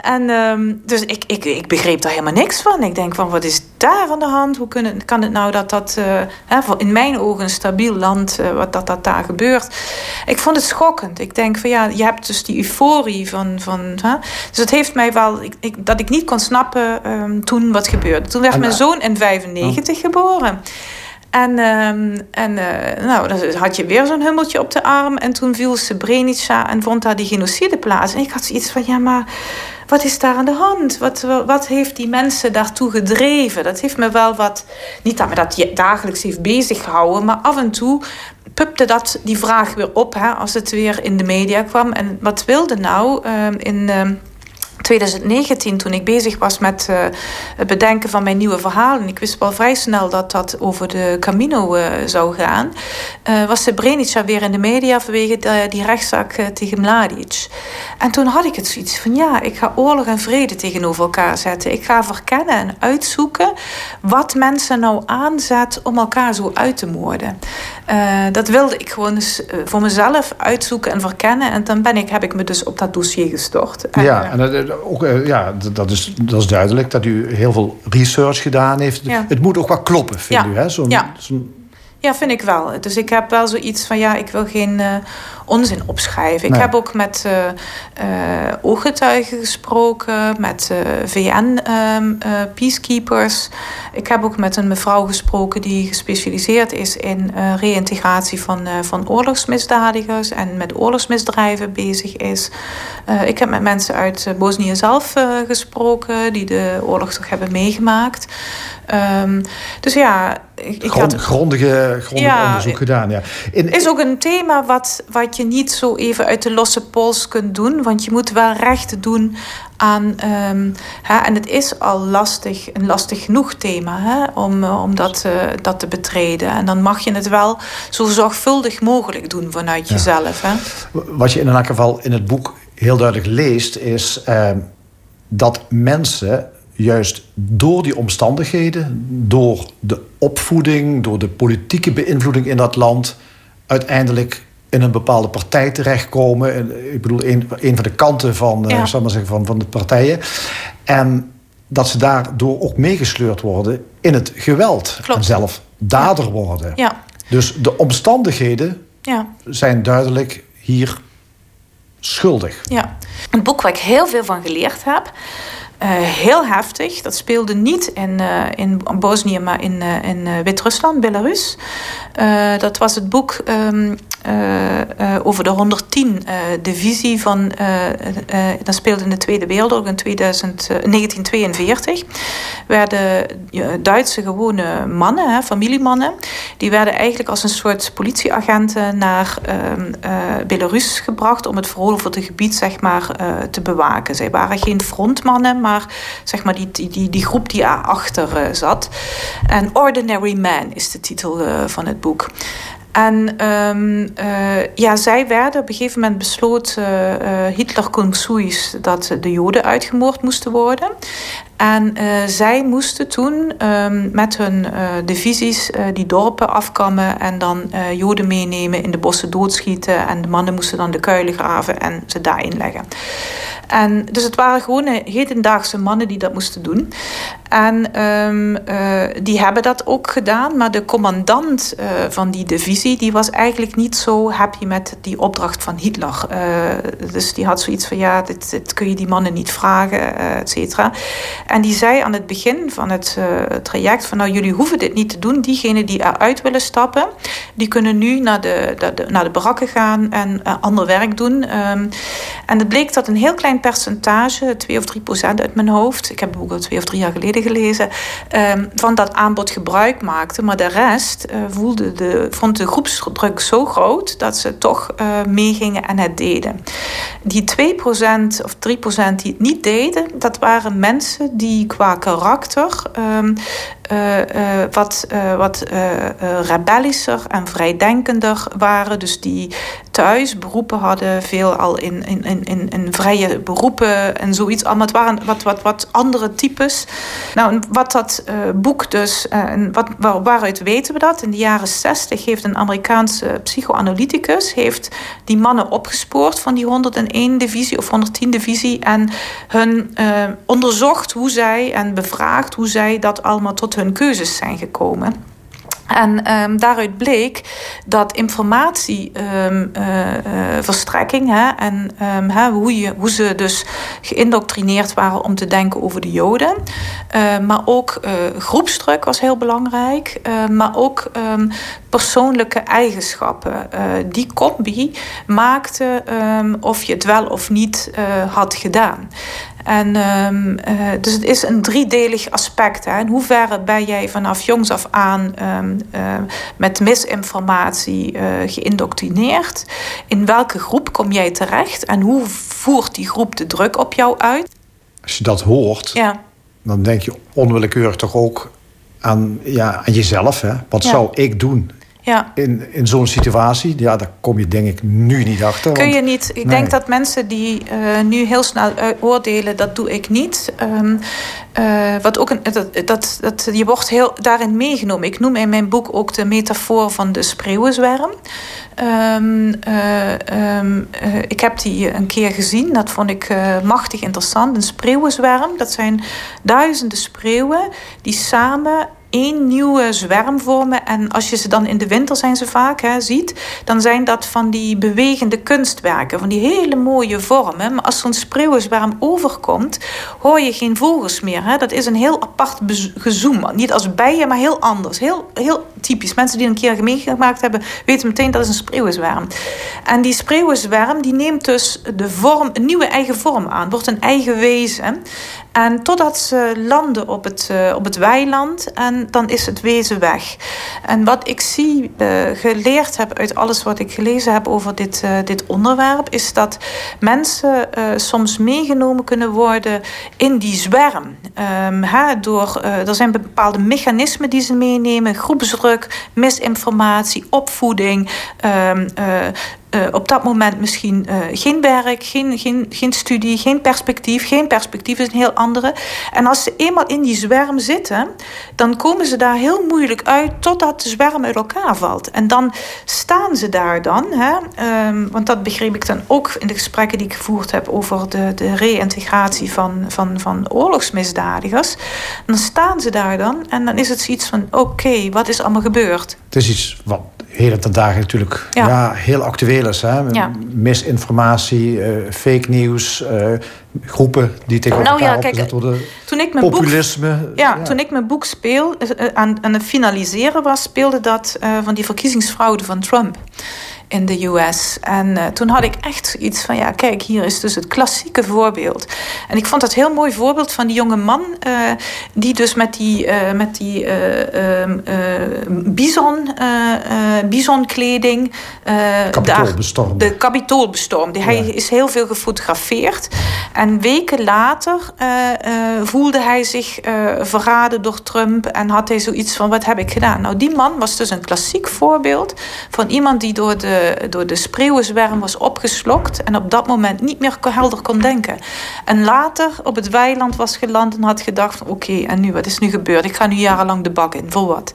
En ehm, dus ik, ik, ik begreep daar helemaal niks van. Ik denk van, wat is daar aan de hand? Hoe kunnen, kan het nou dat dat, eh, hè, in mijn ogen een stabiel land, eh, wat dat, dat daar gebeurt? Ik vond het schokkend. Ik denk van, ja, je hebt dus die euforie van... van hè? Dus het heeft mij wel, ik, ik, dat ik niet kon snappen ehm, toen wat gebeurde. Toen werd En, mijn eh, zoon in 95 geboren. En, ehm, en eh, nou, dan had je weer zo'n hummeltje op de arm. En toen viel Srebrenica en vond daar die genocide plaats. En ik had zoiets van, ja, maar wat is daar aan de hand? Wat, wat heeft die mensen daartoe gedreven? Dat heeft me wel wat, niet dat me dat dagelijks heeft bezig gehouden, maar af en toe pupte dat die vraag weer op, hè, als het weer in de media kwam. En wat wilde nou ehm, in... ehm, 2019, toen ik bezig was met eh, het bedenken van mijn nieuwe verhalen. Ik wist wel vrij snel dat dat over de Camino eh, zou gaan. eh, was Srebrenica weer in de media vanwege de- die rechtszaak tegen Mladic. En toen had ik het zoiets van: ja, ik ga oorlog en vrede tegenover elkaar zetten. Ik ga verkennen en uitzoeken wat mensen nou aanzet om elkaar zo uit te moorden. Dat wilde ik gewoon eens voor mezelf uitzoeken en verkennen. En dan ben ik, heb ik me dus op dat dossier gestort. En, ja, en dat, ook, eh, ja, dat, is, dat is duidelijk dat u heel veel research gedaan heeft. Ja. Het moet ook wel kloppen, vindt Ja. u, hè? Zo'n, Ja. zo'n- Ja, vind ik wel. Dus ik heb wel zoiets van ja, ik wil geen eh, onzin opschrijven. Nee. Ik heb ook met eh, eh, ooggetuigen gesproken, met VN-peacekeepers. ik heb ook met een mevrouw gesproken die gespecialiseerd is in eh reïntegratie van, eh, van oorlogsmisdadigers en met oorlogsmisdrijven bezig is. Eh, ik heb met mensen uit eh, Bosnië zelf eh, gesproken die de oorlog toch hebben meegemaakt. Ehm, dus ja, ik, ik Grond, had grondige, grondig Ja, onderzoek gedaan. Ja. In, is ook een thema wat, wat je niet zo even uit de losse pols kunt doen. Want je moet wel recht doen aan. ehm, hè, en het is al lastig, een lastig genoeg thema hè, om, eh, om dat, eh, dat te betreden. En dan mag je het wel zo zorgvuldig mogelijk doen vanuit jezelf. Hè. Wat je in elk geval in het boek heel duidelijk leest, is eh, dat mensen juist door die omstandigheden, door de opvoeding, door de politieke beïnvloeding in dat land, uiteindelijk in een bepaalde partij terechtkomen. En, Ik bedoel, een, een van de kanten van, eh, Ja. zal ik maar zeggen, van, van de partijen. En dat ze daardoor ook meegesleurd worden in het geweld. Klopt. En zelf dader worden. Ja, Dus de omstandigheden ja. zijn duidelijk hier schuldig. Ja, een boek waar ik heel veel van geleerd heb. Eh, heel heftig. Dat speelde niet in, eh, in Bosnië, maar in, in Wit-Rusland, Belarus. Dat was het boek ehm, eh, eh, over de 110-divisie van. eh, eh, dat speelde in de Tweede Wereldoorlog in 2000, eh, 1942. Werden eh, Duitse gewone mannen, hè, familiemannen, die werden eigenlijk als een soort politieagenten naar ehm, eh, Belarus gebracht om het veroverde gebied zeg maar, eh, te bewaken. Zij waren geen frontmannen, maar zeg maar die, die, die, groep die erachter eh, zat. En Ordinary Man is de titel eh, van het boek. En ehm, eh, ja, zij werden op een gegeven moment besloot eh, eh, Hitler kon Suis dat de Joden uitgemoord moesten worden. En eh, zij moesten toen ehm, met hun divisies die dorpen afkammen en dan Joden meenemen in de bossen doodschieten. En de mannen moesten dan de kuilen graven en ze daarin leggen. En dus het waren gewoon hedendaagse mannen die dat moesten doen. En ehm, eh, die hebben dat ook gedaan. Maar de commandant eh, van die divisie... die was eigenlijk niet zo happy met die opdracht van Hitler. Eh, dus die had zoiets van... ja, dit, dit kun je die mannen niet vragen, et cetera. En die zei aan het begin van het traject... van nou, jullie hoeven dit niet te doen. Diegenen die eruit willen stappen... die kunnen nu naar de, de, naar de barakken gaan en ander werk doen. Ehm, en het bleek dat een heel klein percentage... 2 of 3 procent uit mijn hoofd... ik heb al twee of drie jaar geleden gelezen... ehm, van dat aanbod gebruik maakte. Maar de rest eh, voelde de, vond de groepsdruk zo groot... dat ze toch eh, meegingen en het deden. Die 2 procent of 3 procent die het niet deden... dat waren mensen die qua karakter... ehm, eh, eh, wat, eh, wat rebellischer en vrijdenkender waren. Dus die thuis beroepen hadden, veel al in, in, in, in, vrije beroepen en zoiets. Allemaal, het waren wat, wat, wat andere types. Nou, wat dat boek dus, en wat, waar, waaruit weten we dat? In de jaren 60 heeft een Amerikaanse psychoanalyticus heeft die mannen opgespoord van die 101-divisie of 110-divisie en hun onderzocht hoe zij en bevraagd hoe zij dat allemaal tot hun keuzes zijn gekomen. En ehm, daaruit bleek dat informatieverstrekking hè, en ehm, hoe, je, hoe ze dus geïndoctrineerd waren om te denken over de Joden. Eh, maar ook eh, groepsdruk was heel belangrijk. eh, maar ook ehm, persoonlijke eigenschappen. Eh, die combi maakte ehm, of je het wel of niet eh, had gedaan. En, ehm, eh, dus het is een driedelig aspect. Hè. In hoeverre ben jij vanaf jongs af aan ehm, eh, met misinformatie eh, geïndoctrineerd? In welke groep kom jij terecht? En hoe voert die groep de druk op jou uit? Als je dat hoort, Ja, dan denk je onwillekeurig toch ook aan, ja, aan jezelf. Hè? Wat Ja. zou ik doen ja. in, in zo'n situatie? Ja, daar kom je denk ik nu niet achter. Kun want- je niet, ik Nee. denk dat mensen die eh, nu heel snel eh, oordelen, dat doe ik niet. Ehm, eh, wat ook een, dat, dat, dat, je wordt heel daarin meegenomen. Ik noem in mijn boek ook de metafoor van de spreeuwenzwerm. Ehm, eh, ehm, eh, ik heb die een keer gezien, dat vond ik machtig interessant. Een spreeuwenzwerm, dat zijn duizenden spreeuwen die samen één nieuwe zwerm vormen. En als je ze dan in de winter zijn ze vaak hè, ziet, dan zijn dat van die bewegende kunstwerken, van die hele mooie vormen. Maar als zo'n spreeuwenzwerm overkomt, hoor je geen vogels meer. Hè. Dat is een heel apart gezoem. Niet als bijen, maar heel anders. Heel, heel typisch. Mensen die een keer meegemaakt hebben, weten meteen dat is een spreeuwenzwerm. En die spreeuwenzwerm die neemt dus de vorm, een nieuwe eigen vorm aan, wordt een eigen wezen. En totdat ze landen op het, eh, op het weiland en dan is het wezen weg. En wat ik zie, eh, geleerd heb uit alles wat ik gelezen heb over dit, eh, dit onderwerp, is dat mensen eh, soms meegenomen kunnen worden in die zwerm. Hè, door, er zijn bepaalde mechanismen die ze meenemen: groepsdruk, misinformatie, opvoeding. ehm, eh, op dat moment misschien eh, geen werk, geen, geen, geen studie, geen perspectief. Geen perspectief is een heel andere. En als ze eenmaal in die zwerm zitten, dan komen ze daar heel moeilijk uit totdat de zwerm uit elkaar valt. En dan staan ze daar dan, hè, ehm, want dat begreep ik dan ook in de gesprekken die ik gevoerd heb over de, de reïntegratie van, van, van oorlogsmisdadigers. Dan staan ze daar dan en dan is het zoiets van: oké, wat is allemaal gebeurd? Het is iets wat heden ten dagen natuurlijk ja. Ja. heel actueel is. Hè? Ja. Misinformatie, eh, fake nieuws, eh, groepen die tegen Nou elkaar ja, kijk, worden. Toen ik mijn boek Populisme. Ja, toen ik mijn boek speel, eh, aan, aan het finaliseren was, speelde dat van die verkiezingsfraude van Trump in de US. En eh, toen had ik echt zoiets van, ja, kijk, hier is dus het klassieke voorbeeld. En ik vond dat heel mooi voorbeeld van die jonge man, eh, die dus met die, eh, met die eh, ehm, eh, bison, bisonkleding... bestormde. De Capitool bestormde. Hij Ja. is heel veel gefotografeerd. En weken later voelde hij zich verraden door Trump. En had hij zoiets van, wat heb ik gedaan? Nou, die man was dus een klassiek voorbeeld... van iemand die door de, door de spreeuwenzwerm was opgeslokt... en op dat moment niet meer helder kon denken. En later op het weiland was geland en had gedacht... oké, en nu, wat is nu gebeurd? Ik ga nu jarenlang de bak in. Voor wat?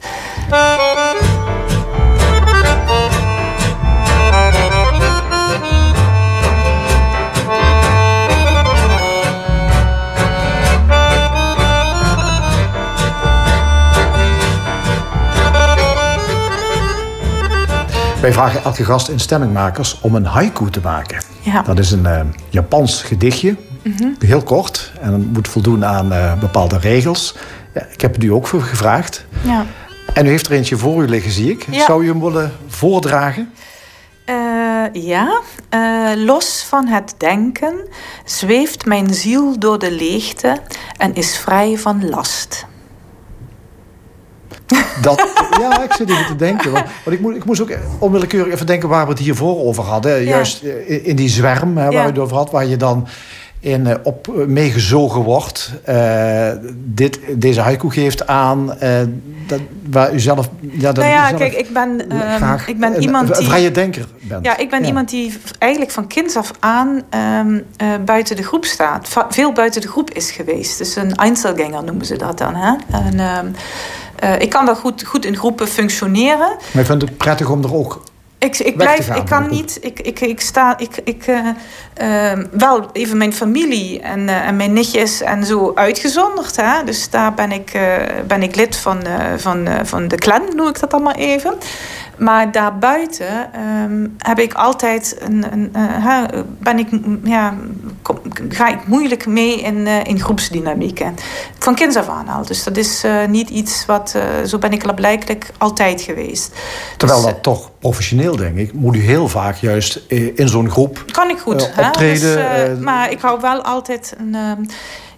Wij vragen elke gast in Stemmingmakers om een haiku te maken. Ja. Dat is een eh, Japans gedichtje, Mhm. heel kort. En het moet voldoen aan eh, bepaalde regels. Ja, ik heb het u ook voor gevraagd. Ja. En u heeft er eentje voor u liggen, zie ik. Ja. Zou u hem willen voordragen? Eh, ja, los van het denken zweeft mijn ziel door de leegte en is vrij van last. Dat, ja, ik zit even te denken. Want, want ik, moest, ik moest ook onwillekeurig even denken waar we het hiervoor over hadden. Juist eh, in, in die zwerm hè, waar Ja. u het over had, waar je dan in eh, op eh, meegezogen wordt. Dit, deze haiku geeft aan dat, waar u zelf... Ja, dat nou ja, kijk, ik ben, ehm, graag ik ben een- iemand een die... vrije denker bent. Ja, ik ben iemand die eigenlijk van kinds af aan ehm, eh, buiten de groep staat. Veel buiten de groep is geweest. Dus een Einzelganger noemen ze dat dan. Hè? En, ehm, eh, ik kan wel goed, goed in groepen functioneren. Maar ik vind het prettig om er ook... Ik, ik te blijf, ik kan niet, ik, ik, ik sta, ik, ik, eh, eh, wel even mijn familie en, en mijn nichtjes en zo uitgezonderd. Hè? Dus daar ben ik, ben ik lid van, van, van de clan, noem ik dat allemaal even. Maar daarbuiten ehm, heb ik altijd een, een, eh, ben ik, ja, kom- ga ik moeilijk mee in, eh, in groepsdynamieken. Van kinds af aan al. Dus dat is eh, niet iets wat, zo ben ik blijkbaar altijd geweest. Terwijl Dus, dat toch professioneel, denk ik, moet u heel vaak juist in zo'n groep... Kan ik goed. Hè? optreden, Dus, maar ik hou wel altijd een.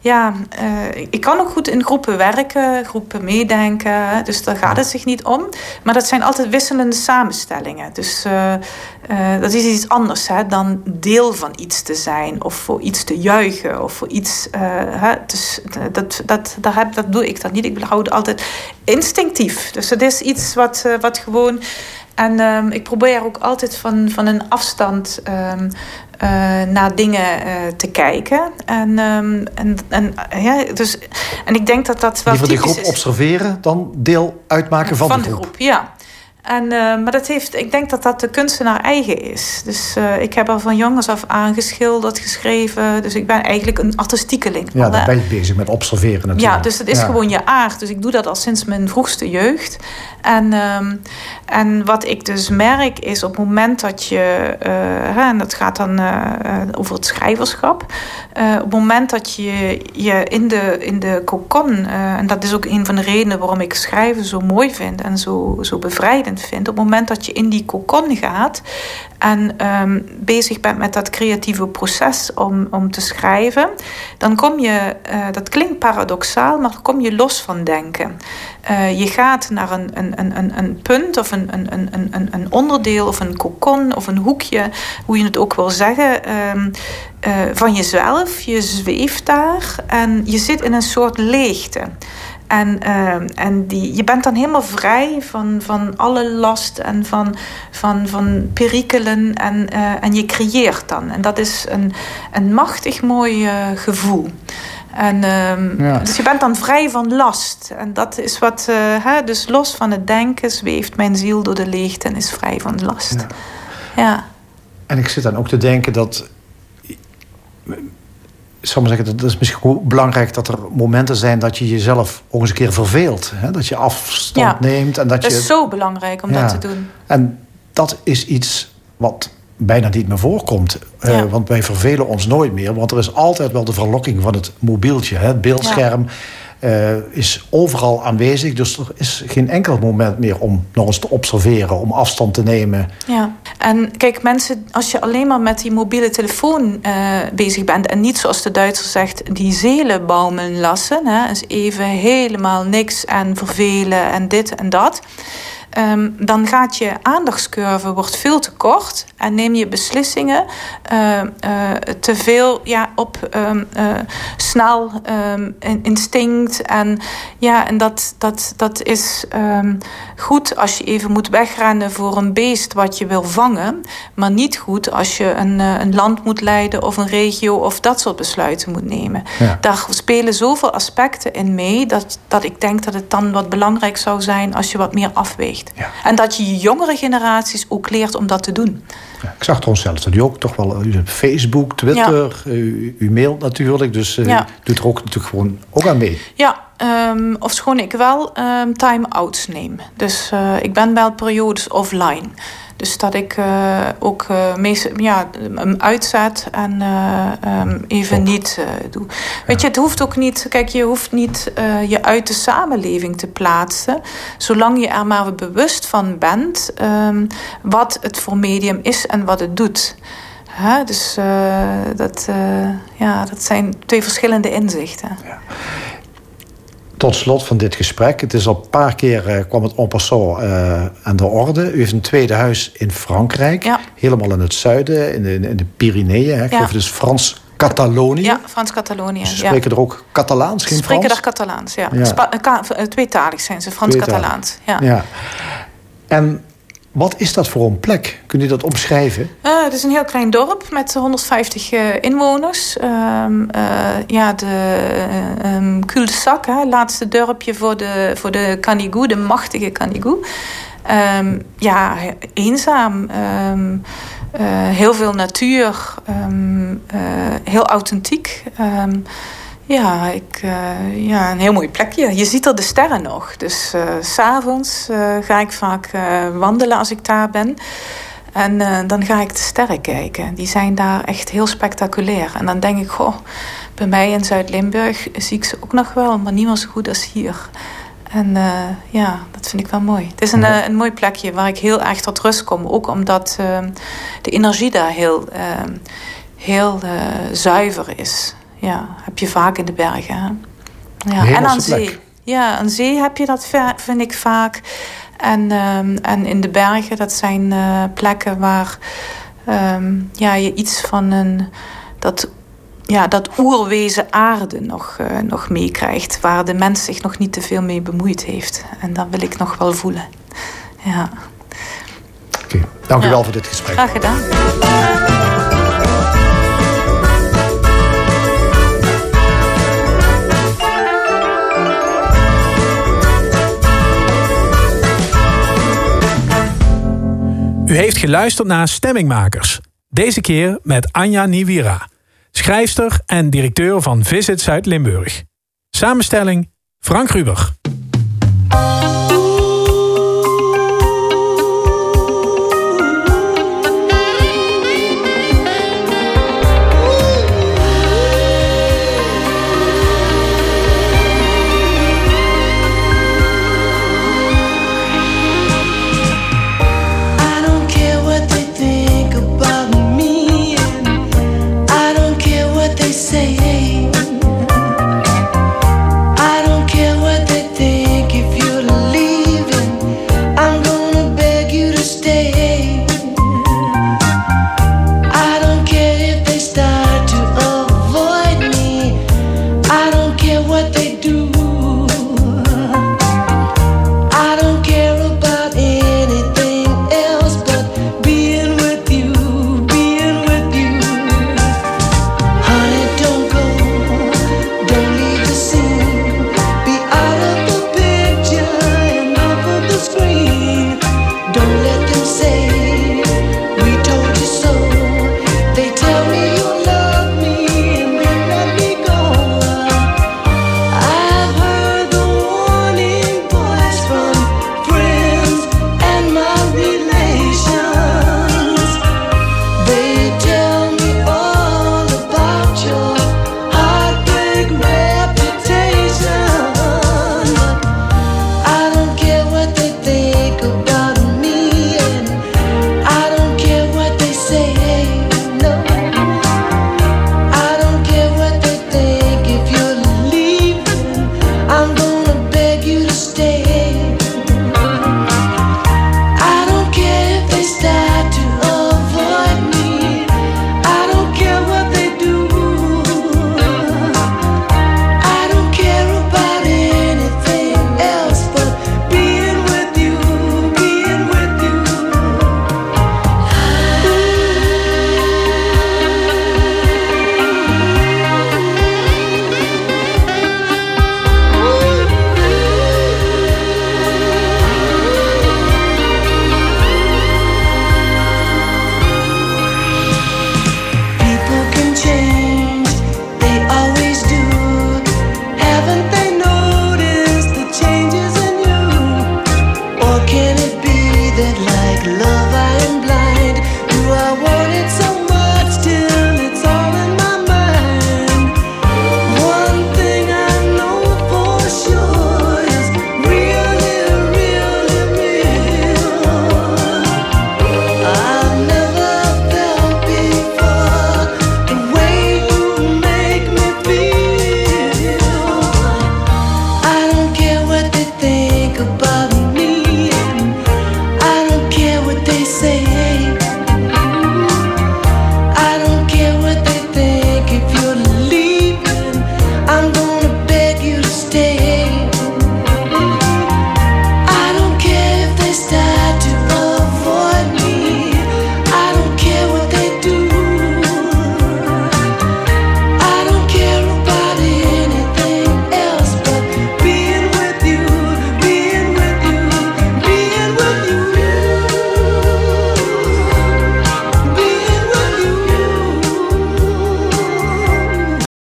Ja, eh, ik kan ook goed in groepen werken, groepen meedenken. Dus daar gaat het zich niet om. Maar dat zijn altijd wisselende samenstellingen. Dus eh, eh, dat is iets anders hè, dan deel van iets te zijn. Of voor iets te juichen. Of voor iets. hè, dus, dat, dat, daar heb, dat doe ik dan niet. Ik hou het altijd instinctief. Dus het is iets wat, wat gewoon. En ehm, ik probeer ook altijd van, van een afstand ehm, eh, naar dingen eh, te kijken. En, ehm, en, en, ja, dus, en ik denk dat dat wel Liever de typisch groep is observeren dan deel uitmaken van, de groep. ja. En, eh, maar dat heeft, ik denk dat dat de kunstenaar eigen is. Dus eh, ik heb al van jongens af aangeschilderd, geschreven. Dus ik ben eigenlijk een artistiekeling. Ja, dan ben je bezig met observeren natuurlijk. Ja, dus het is Ja. gewoon je aard. Dus ik doe dat al sinds mijn vroegste jeugd. En, ehm, en wat ik dus merk is op het moment dat je, eh, hè, en dat gaat dan over het schrijverschap, op het moment dat je je in de, in de cocon, en dat is ook een van de redenen waarom ik schrijven zo mooi vind en zo, zo bevrijdend vind, op het moment dat je in die cocon gaat en ehm, bezig bent met dat creatieve proces om, om te schrijven, dan kom je, eh, dat klinkt paradoxaal, maar dan kom je los van denken. Eh, je gaat naar een, een, een, een, punt of een, een, een, een, een onderdeel of een cocon of een hoekje, hoe je het ook wil zeggen, ehm, eh, van jezelf. Je zweeft daar en je zit in een soort leegte. En, ehm, en die, je bent dan helemaal vrij van, van alle last en van, van, van perikelen. En, eh, en je creëert dan. En dat is een, een machtig mooi eh, gevoel. En, ehm, Ja. Dus je bent dan vrij van last. En dat is wat, eh, hè, dus los van het denken zweeft mijn ziel door de leegte en is vrij van last. Ja, En ik zit dan ook te denken dat. Zal maar zeggen, dat is misschien ook belangrijk dat er momenten zijn dat je jezelf ook eens een keer verveelt. Hè? Dat je afstand Ja. neemt. En dat, dat je, is zo belangrijk om Ja. dat te doen. En dat is iets wat bijna niet meer voorkomt. Want wij vervelen ons nooit meer. Want er is altijd wel de verlokking van het mobieltje. Hè? Het beeldscherm eh, is overal aanwezig. Dus er is geen enkel moment meer om nog eens te observeren. Om afstand te nemen. Ja, en kijk, mensen, als je alleen maar met die mobiele telefoon eh, bezig bent en niet zoals de Duitser zegt, die zelen baumeln lassen, hè, dus even helemaal niks en vervelen en dit en dat. Ehm, dan gaat je aandachtscurve wordt veel te kort en neem je beslissingen eh, eh, te veel ja, op ehm, eh, snel in- instinct. En, ja, en dat, dat, dat is goed als je even moet wegrennen voor een beest wat je wil vangen, maar niet goed als je een, een land moet leiden of een regio of dat soort besluiten moet nemen. Ja. Daar spelen zoveel aspecten in mee dat, dat ik denk dat het dan wat belangrijk zou zijn als je wat meer afweegt. Ja. En dat je je jongere generaties ook leert om dat te doen. Ja, ik zag trouwens zelfs dat u ook toch wel... U hebt Facebook, Twitter, u, u mailt natuurlijk. Dus eh, Ja. u doet er ook natuurlijk gewoon ook aan mee. Ja, ehm ofschoon ik wel ehm time-outs neem. Dus eh, ik ben wel periodes offline. Dus dat ik eh, ook eh, meest, ja, hem uitzet en eh, even Top. niet doe. Weet je, het hoeft ook niet... Kijk, je hoeft niet je uit de samenleving te plaatsen. Zolang je er maar bewust van bent... ehm, wat het voor medium is en wat het doet. Hè? Dus dat, ja, dat zijn twee verschillende inzichten. Tot slot van dit gesprek. Het is al een paar keer eh, kwam het en passant eh, aan de orde. U heeft een tweede huis in Frankrijk. Ja. Helemaal in het zuiden, in de, in de Pyreneeën. Hè. Ik Ja. dus Frans-Catalonië. Ja, Frans-Catalonië. Ze ja. spreken er ook Catalaans, Ze geen spreken Frans? daar Catalaans, ja. Ja. Eh, tweetalig zijn ze, Frans-Catalaans. Ja. Ja. En wat is dat voor een plek? Kun je dat omschrijven? Eh, het is een heel klein dorp met 150 eh, inwoners. Ehm, eh, ja, de um, Cul-de-sac, laatste dorpje voor de, voor de Canigou, de machtige Canigou. Ehm, ja, eenzaam. Heel veel natuur. heel authentiek. Ja, ik, eh, ja, een heel mooi plekje. Je ziet er de sterren nog. Dus eh, s s'avonds eh, ga ik vaak eh, wandelen als ik daar ben. En eh, dan ga ik de sterren kijken. Die zijn daar echt heel spectaculair. En dan denk ik, goh, bij mij in Zuid-Limburg zie ik ze ook nog wel, maar niet meer zo goed als hier. En eh, ja, dat vind ik wel mooi. Het is een, eh, een mooi plekje waar ik heel erg tot rust kom. Ook omdat eh, de energie daar heel, eh, heel eh, zuiver is. Ja, heb je vaak in de bergen. Hè? Ja, en aan plek. zee. Ja, aan zee heb je dat, vind ik vaak. En, ehm, en in de bergen, dat zijn eh, plekken waar ehm, ja, je iets van een, dat, ja, dat oerwezen aarde nog, eh, nog meekrijgt. Waar de mens zich nog niet te veel mee bemoeid heeft. En dat wil ik nog wel voelen. Ja, Oké, Dank u Ja. wel voor dit gesprek. graag gedaan. U heeft geluisterd naar Stemmingmakers. Deze keer met Anja Niwira, schrijfster en directeur van Visit Zuid-Limburg. Samenstelling Frank Ruber. say